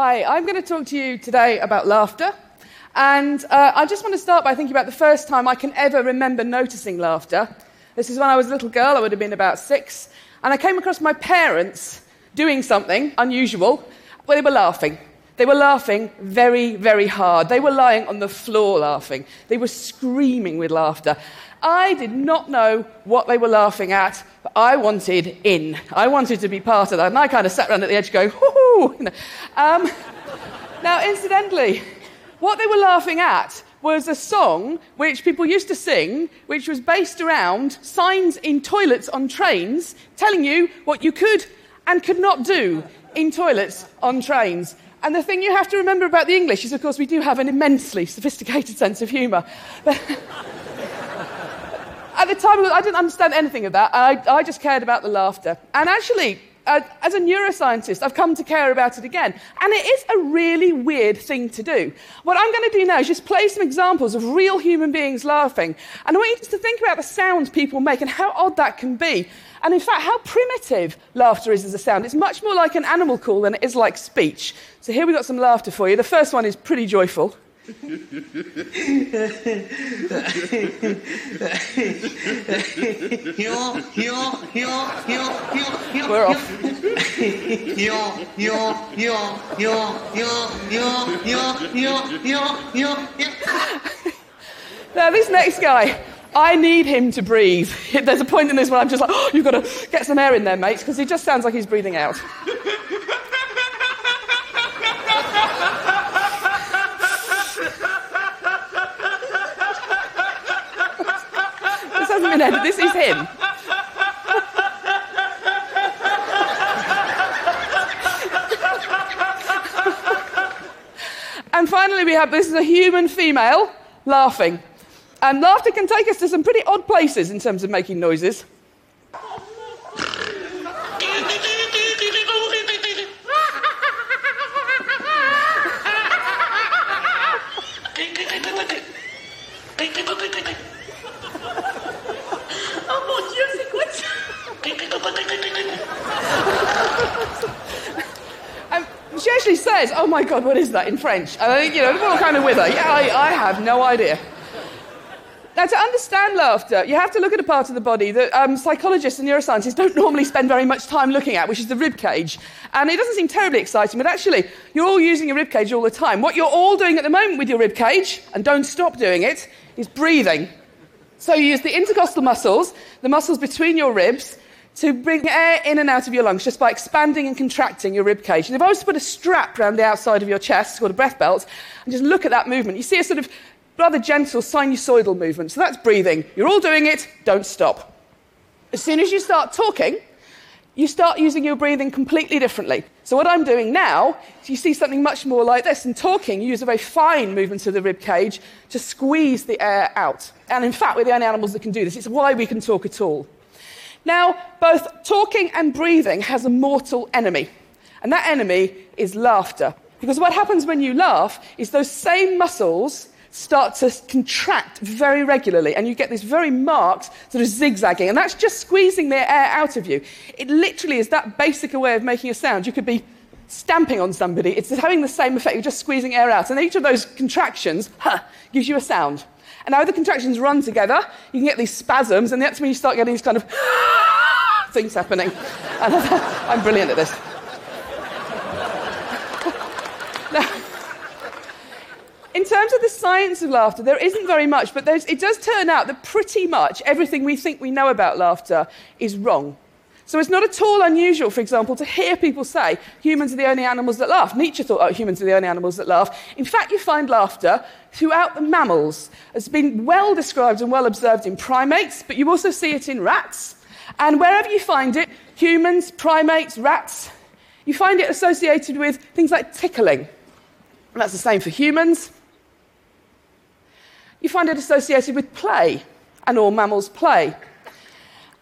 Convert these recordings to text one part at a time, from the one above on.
Hi, I'm going to talk to you today about laughter. And uh, I just want to start by thinking about the first time I can ever remember noticing laughter. This is when I was a little girl, I would have been about six, and I came across my parents doing something unusual where they were laughing. They were laughing very, very hard. They were lying on the floor laughing. They were screaming with laughter. I did not know what they were laughing at, but I wanted in. I wanted to be part of that. And I kind of sat around at the edge going, hoo you know. um, now, incidentally, what they were laughing at was a song which people used to sing, which was based around signs in toilets on trains telling you what you could and could not do in toilets on trains. And the thing you have to remember about the English is, of course, we do have an immensely sophisticated sense of humour. At the time, I didn't understand anything of that. I, I just cared about the laughter. And actually, uh, as a neuroscientist, I've come to care about it again. And it is a really weird thing to do. What I'm going to do now is just play some examples of real human beings laughing. And I want you to think about the sounds people make and how odd that can be. And in fact, how primitive laughter is as a sound. It's much more like an animal call than it is like speech. So here we've got some laughter for you. The first one is pretty joyful. We're off. now, this next guy, I need him to breathe. There's a point in this where I'm just like, oh, you've got to get some air in there, mates, because he just sounds like he's breathing out. This is him. and finally, we have this is a human female laughing. And laughter can take us to some pretty odd places in terms of making noises. she actually says, Oh my God, what is that in French? And I think, you know, we're all kind of with her. Yeah, I, I have no idea. Now, to understand laughter, you have to look at a part of the body that um, psychologists and neuroscientists don't normally spend very much time looking at, which is the rib cage. And it doesn't seem terribly exciting, but actually, you're all using your rib cage all the time. What you're all doing at the moment with your rib cage, and don't stop doing it, is breathing. So you use the intercostal muscles, the muscles between your ribs, to bring air in and out of your lungs just by expanding and contracting your rib cage. And if I was to put a strap around the outside of your chest, called a breath belt, and just look at that movement, you see a sort of rather gentle sinusoidal movement. So that's breathing. You're all doing it, don't stop. As soon as you start talking, you start using your breathing completely differently. So, what I'm doing now you see something much more like this. In talking, you use a very fine movement of the rib cage to squeeze the air out. And in fact, we're the only animals that can do this. It's why we can talk at all. Now, both talking and breathing has a mortal enemy, and that enemy is laughter. Because what happens when you laugh is those same muscles start to contract very regularly, and you get this very marked sort of zigzagging, and that's just squeezing the air out of you. It literally is that basic a way of making a sound. You could be stamping on somebody, it's having the same effect, you're just squeezing air out, and each of those contractions huh, gives you a sound. And now the contractions run together, you can get these spasms, and that's when you start getting these kind of things happening. And I'm brilliant at this. in terms of the science of laughter, there isn't very much, but it does turn out that pretty much everything we think we know about laughter is wrong. So it's not at all unusual, for example, to hear people say humans are the only animals that laugh. Nietzsche thought oh, humans are the only animals that laugh. In fact, you find laughter throughout the mammals. It's been well described and well observed in primates, but you also see it in rats. And wherever you find it, humans, primates, rats, you find it associated with things like tickling. And that's the same for humans. You find it associated with play, and all mammals play.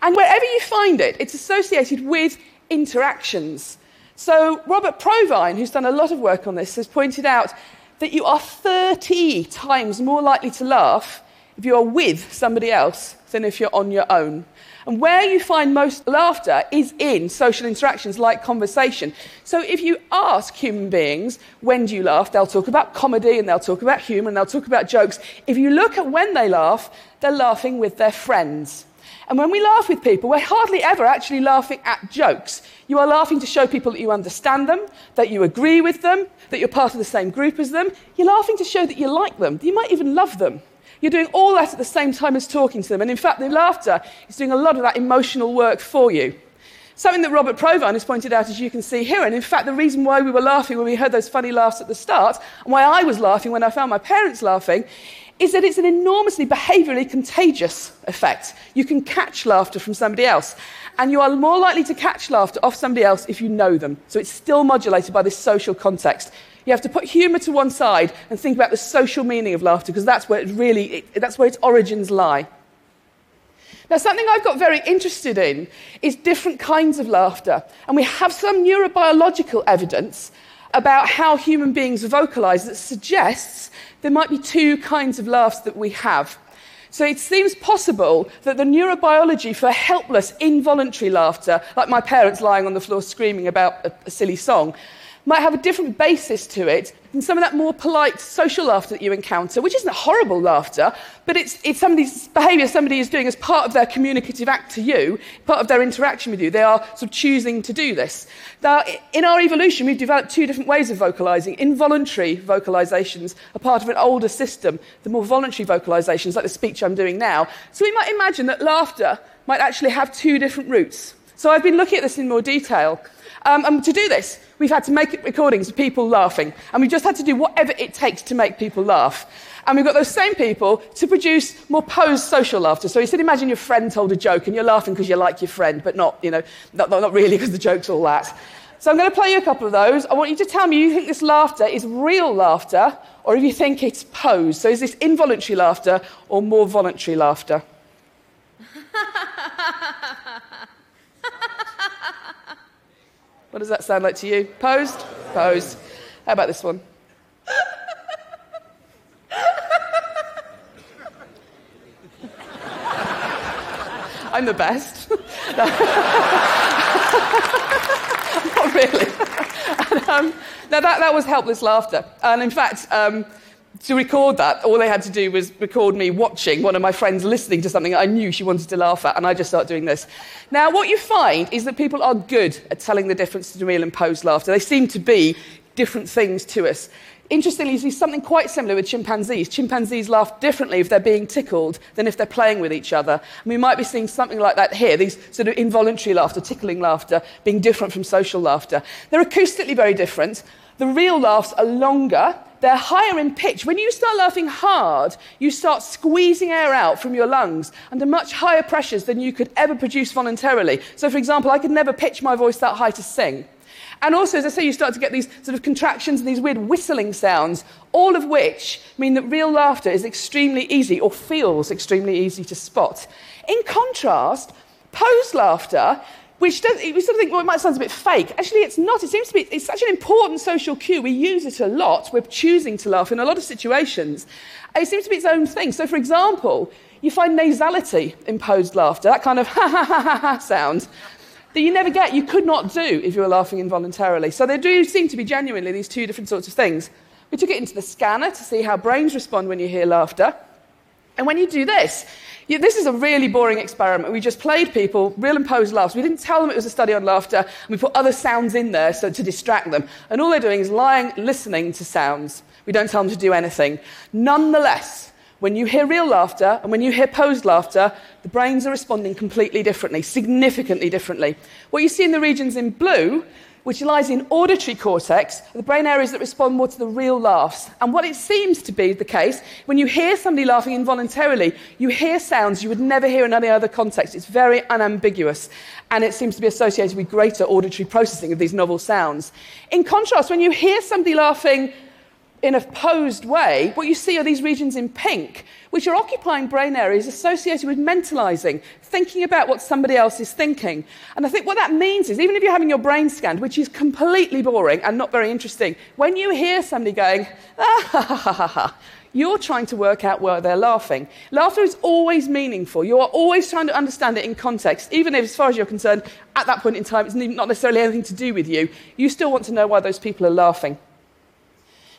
And wherever you find it, it's associated with interactions. So, Robert Provine, who's done a lot of work on this, has pointed out that you are 30 times more likely to laugh if you are with somebody else than if you're on your own. And where you find most laughter is in social interactions like conversation. So if you ask human beings, when do you laugh? They'll talk about comedy and they'll talk about humour and they'll talk about jokes. If you look at when they laugh, they're laughing with their friends. And when we laugh with people, we're hardly ever actually laughing at jokes. You are laughing to show people that you understand them, that you agree with them, that you're part of the same group as them. You're laughing to show that you like them, you might even love them. You're doing all that at the same time as talking to them. And in fact, the laughter is doing a lot of that emotional work for you. Something that Robert Provine has pointed out, as you can see here, and in fact, the reason why we were laughing when we heard those funny laughs at the start, and why I was laughing when I found my parents laughing, is that it's an enormously behaviorally contagious effect. You can catch laughter from somebody else, and you are more likely to catch laughter off somebody else if you know them. So it's still modulated by this social context. You have to put humour to one side and think about the social meaning of laughter, because that's where it really, it, that's where its origins lie. Now, something I've got very interested in is different kinds of laughter. And we have some neurobiological evidence about how human beings vocalize that suggests there might be two kinds of laughs that we have. So it seems possible that the neurobiology for helpless, involuntary laughter, like my parents lying on the floor screaming about a, a silly song, might have a different basis to it than some of that more polite social laughter that you encounter, which isn't horrible laughter, but it's, it's somebody's behavior somebody is doing as part of their communicative act to you, part of their interaction with you. They are sort of choosing to do this. Now, in our evolution, we've developed two different ways of vocalizing. Involuntary vocalizations are part of an older system, the more voluntary vocalizations, like the speech I'm doing now. So we might imagine that laughter might actually have two different roots. So I've been looking at this in more detail. Um, and to do this, we've had to make recordings of people laughing. And we've just had to do whatever it takes to make people laugh. And we've got those same people to produce more posed social laughter. So you said, imagine your friend told a joke and you're laughing because you like your friend, but not, you know, not, not really because the joke's all that. So I'm going to play you a couple of those. I want you to tell me you think this laughter is real laughter or if you think it's posed. So is this involuntary laughter or more voluntary laughter? What does that sound like to you? Posed? Posed. How about this one? I'm the best. Not really. And, um, now, that, that was helpless laughter. And in fact, um, to record that, all they had to do was record me watching one of my friends listening to something I knew she wanted to laugh at, and I just start doing this. Now, what you find is that people are good at telling the difference between real and posed laughter. They seem to be different things to us. Interestingly, you see something quite similar with chimpanzees. Chimpanzees laugh differently if they're being tickled than if they're playing with each other. And we might be seeing something like that here, these sort of involuntary laughter, tickling laughter, being different from social laughter. They're acoustically very different. The real laughs are longer, they're higher in pitch. When you start laughing hard, you start squeezing air out from your lungs under much higher pressures than you could ever produce voluntarily. So, for example, I could never pitch my voice that high to sing. And also, as I say, you start to get these sort of contractions and these weird whistling sounds, all of which mean that real laughter is extremely easy or feels extremely easy to spot. In contrast, posed laughter which does, we sort of think, well, it might sound a bit fake. Actually, it's not. It seems to be, it's such an important social cue. We use it a lot. We're choosing to laugh in a lot of situations. It seems to be its own thing. So, for example, you find nasality imposed laughter, that kind of ha ha ha ha ha sound that you never get, you could not do if you were laughing involuntarily. So, there do seem to be genuinely these two different sorts of things. We took it into the scanner to see how brains respond when you hear laughter. And when you do this, yeah, this is a really boring experiment. We just played people real and posed laughs. We didn't tell them it was a study on laughter, and we put other sounds in there so, to distract them. And all they're doing is lying, listening to sounds. We don't tell them to do anything. Nonetheless, when you hear real laughter and when you hear posed laughter, the brains are responding completely differently, significantly differently. What you see in the regions in blue which lies in auditory cortex, the brain areas that respond more to the real laughs. And what it seems to be the case, when you hear somebody laughing involuntarily, you hear sounds you would never hear in any other context. It's very unambiguous, and it seems to be associated with greater auditory processing of these novel sounds. In contrast, when you hear somebody laughing in a posed way, what you see are these regions in pink, which are occupying brain areas associated with mentalizing, thinking about what somebody else is thinking. And I think what that means is, even if you're having your brain scanned, which is completely boring and not very interesting, when you hear somebody going, ah, ha, ha, ha, ha, you're trying to work out where they're laughing. Laughter is always meaningful. You are always trying to understand it in context, even if, as far as you're concerned, at that point in time, it's not necessarily anything to do with you. You still want to know why those people are laughing.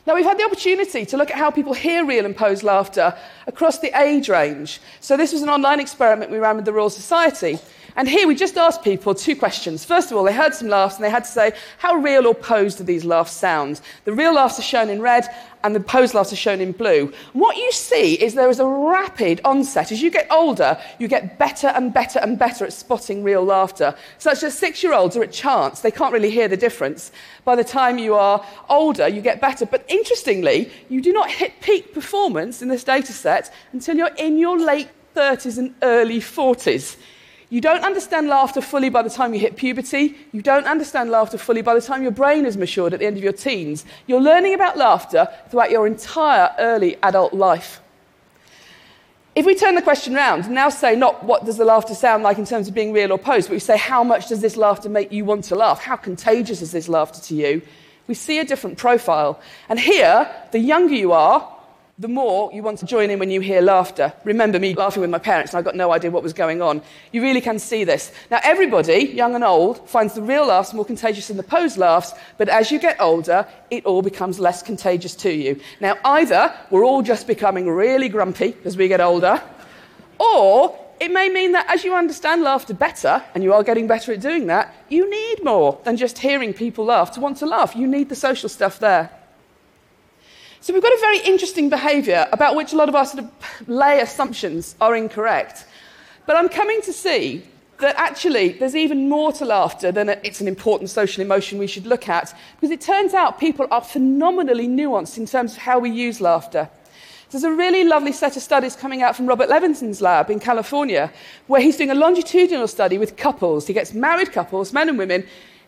Now, we've had the opportunity to look at how people hear real and posed laughter across the age range. So, this was an online experiment we ran with the Royal Society. And here we just asked people two questions. First of all, they heard some laughs and they had to say, how real or posed do these laughs sound? The real laughs are shown in red and the posed laughs are shown in blue. what you see is there is a rapid onset. As you get older, you get better and better and better at spotting real laughter. Such as six year olds are at chance, they can't really hear the difference. By the time you are older, you get better. But interestingly, you do not hit peak performance in this data set until you're in your late 30s and early 40s. You don't understand laughter fully by the time you hit puberty. You don't understand laughter fully by the time your brain is matured at the end of your teens. You're learning about laughter throughout your entire early adult life. If we turn the question around and now say not what does the laughter sound like in terms of being real or posed, but we say how much does this laughter make you want to laugh? How contagious is this laughter to you? We see a different profile. And here, the younger you are, the more you want to join in when you hear laughter. Remember me laughing with my parents, and I got no idea what was going on. You really can see this. Now, everybody, young and old, finds the real laughs more contagious than the posed laughs, but as you get older, it all becomes less contagious to you. Now, either we're all just becoming really grumpy as we get older, or it may mean that as you understand laughter better, and you are getting better at doing that, you need more than just hearing people laugh to want to laugh. You need the social stuff there. So we've got a very interesting behaviour about which a lot of our sort of lay assumptions are incorrect. But I'm coming to see that actually there's even more to laughter than it's an important social emotion we should look at, because it turns out people are phenomenally nuanced in terms of how we use laughter. There's a really lovely set of studies coming out from Robert Levenson's lab in California, where he's doing a longitudinal study with couples. He gets married couples, men and women,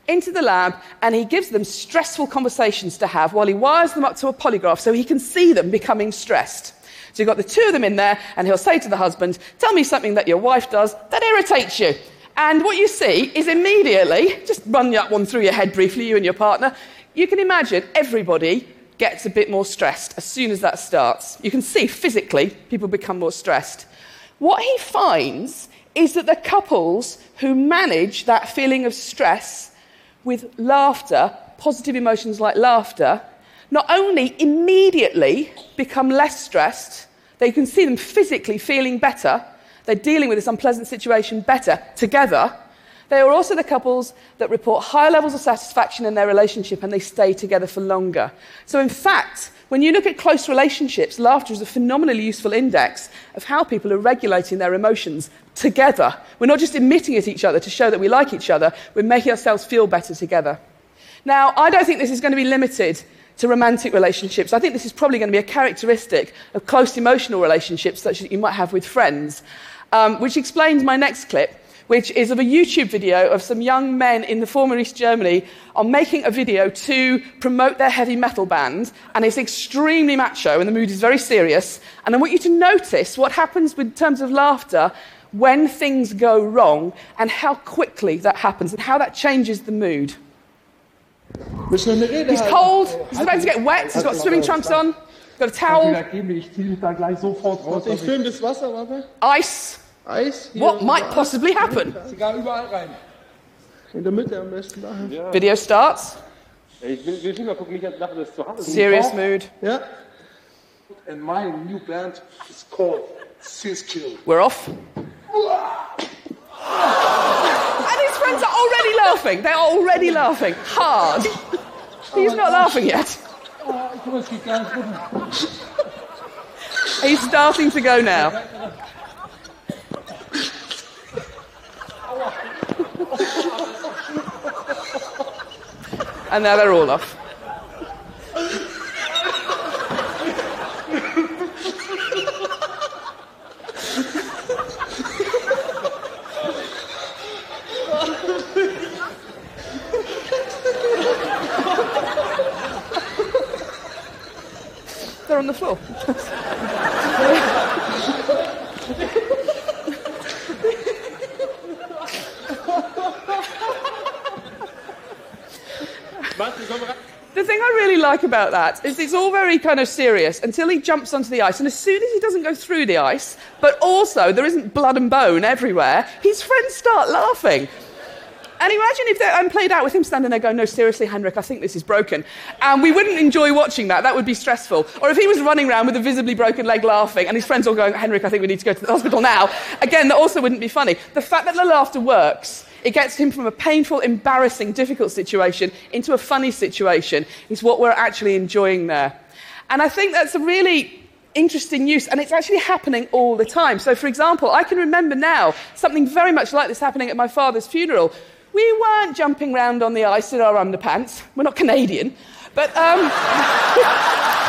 into the lab and he gives them stressful conversations to have while he wires them up to a polygraph so he can see them becoming stressed. So you've got the two of them in there, and he'll say to the husband, Tell me something that your wife does that irritates you. And what you see is immediately, just run that one through your head briefly, you and your partner, you can imagine everybody gets a bit more stressed as soon as that starts. You can see physically people become more stressed. What he finds is that the couples who manage that feeling of stress with laughter, positive emotions like laughter, not only immediately become less stressed, they can see them physically feeling better, they're dealing with this unpleasant situation better together. They are also the couples that report higher levels of satisfaction in their relationship and they stay together for longer. So, in fact, when you look at close relationships, laughter is a phenomenally useful index of how people are regulating their emotions together. We're not just emitting at each other to show that we like each other, we're making ourselves feel better together. Now, I don't think this is going to be limited to romantic relationships. I think this is probably going to be a characteristic of close emotional relationships, such as you might have with friends, um, which explains my next clip which is of a YouTube video of some young men in the former East Germany on making a video to promote their heavy metal band. And it's extremely macho, and the mood is very serious. And I want you to notice what happens in terms of laughter when things go wrong and how quickly that happens and how that changes the mood. He's cold, he's about to get wet, he's got swimming trunks on, got a towel. Ice. Eis. What might possibly happen? Video starts. Serious mood. Yeah. And my new band is called Kill. We're off. and his friends are already laughing. They're already laughing hard. He's not laughing yet. He's starting to go now. And now they're all off. They're on the floor. Really like about that is it's all very kind of serious until he jumps onto the ice. And as soon as he doesn't go through the ice, but also there isn't blood and bone everywhere, his friends start laughing. And imagine if I'm played out with him standing there going, No, seriously, Henrik, I think this is broken. And we wouldn't enjoy watching that. That would be stressful. Or if he was running around with a visibly broken leg laughing and his friends all going, Henrik, I think we need to go to the hospital now. Again, that also wouldn't be funny. The fact that the laughter works it gets him from a painful, embarrassing, difficult situation into a funny situation is what we're actually enjoying there. And I think that's a really interesting use, and it's actually happening all the time. So, for example, I can remember now something very much like this happening at my father's funeral. We weren't jumping around on the ice in our underpants. We're not Canadian. But um,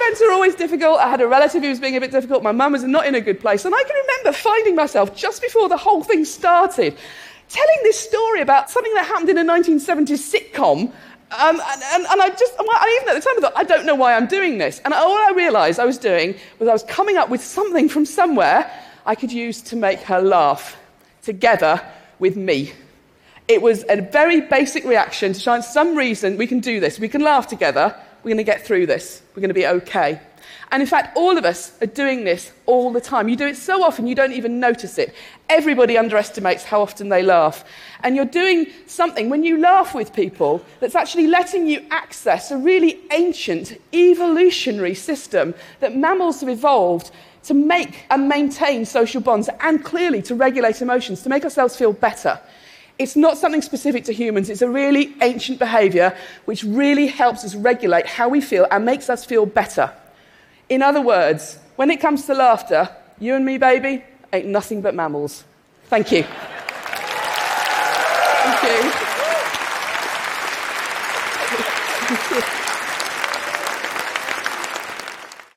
events are always difficult. I had a relative who was being a bit difficult. My mum was not in a good place. And I can remember finding myself just before the whole thing started telling this story about something that happened in a 1970s sitcom. Um, and, and, and, I just, I even at the time I thought, I don't know why I'm doing this. And all I realized I was doing was I was coming up with something from somewhere I could use to make her laugh together with me. It was a very basic reaction to find some reason we can do this. We can laugh together. We're going to get through this. We're going to be okay. And in fact, all of us are doing this all the time. You do it so often you don't even notice it. Everybody underestimates how often they laugh. And you're doing something when you laugh with people that's actually letting you access a really ancient evolutionary system that mammals have evolved to make and maintain social bonds and clearly to regulate emotions, to make ourselves feel better. It's not something specific to humans, it's a really ancient behavior which really helps us regulate how we feel and makes us feel better. In other words, when it comes to laughter, you and me, baby, ain't nothing but mammals. Thank you. Thank you.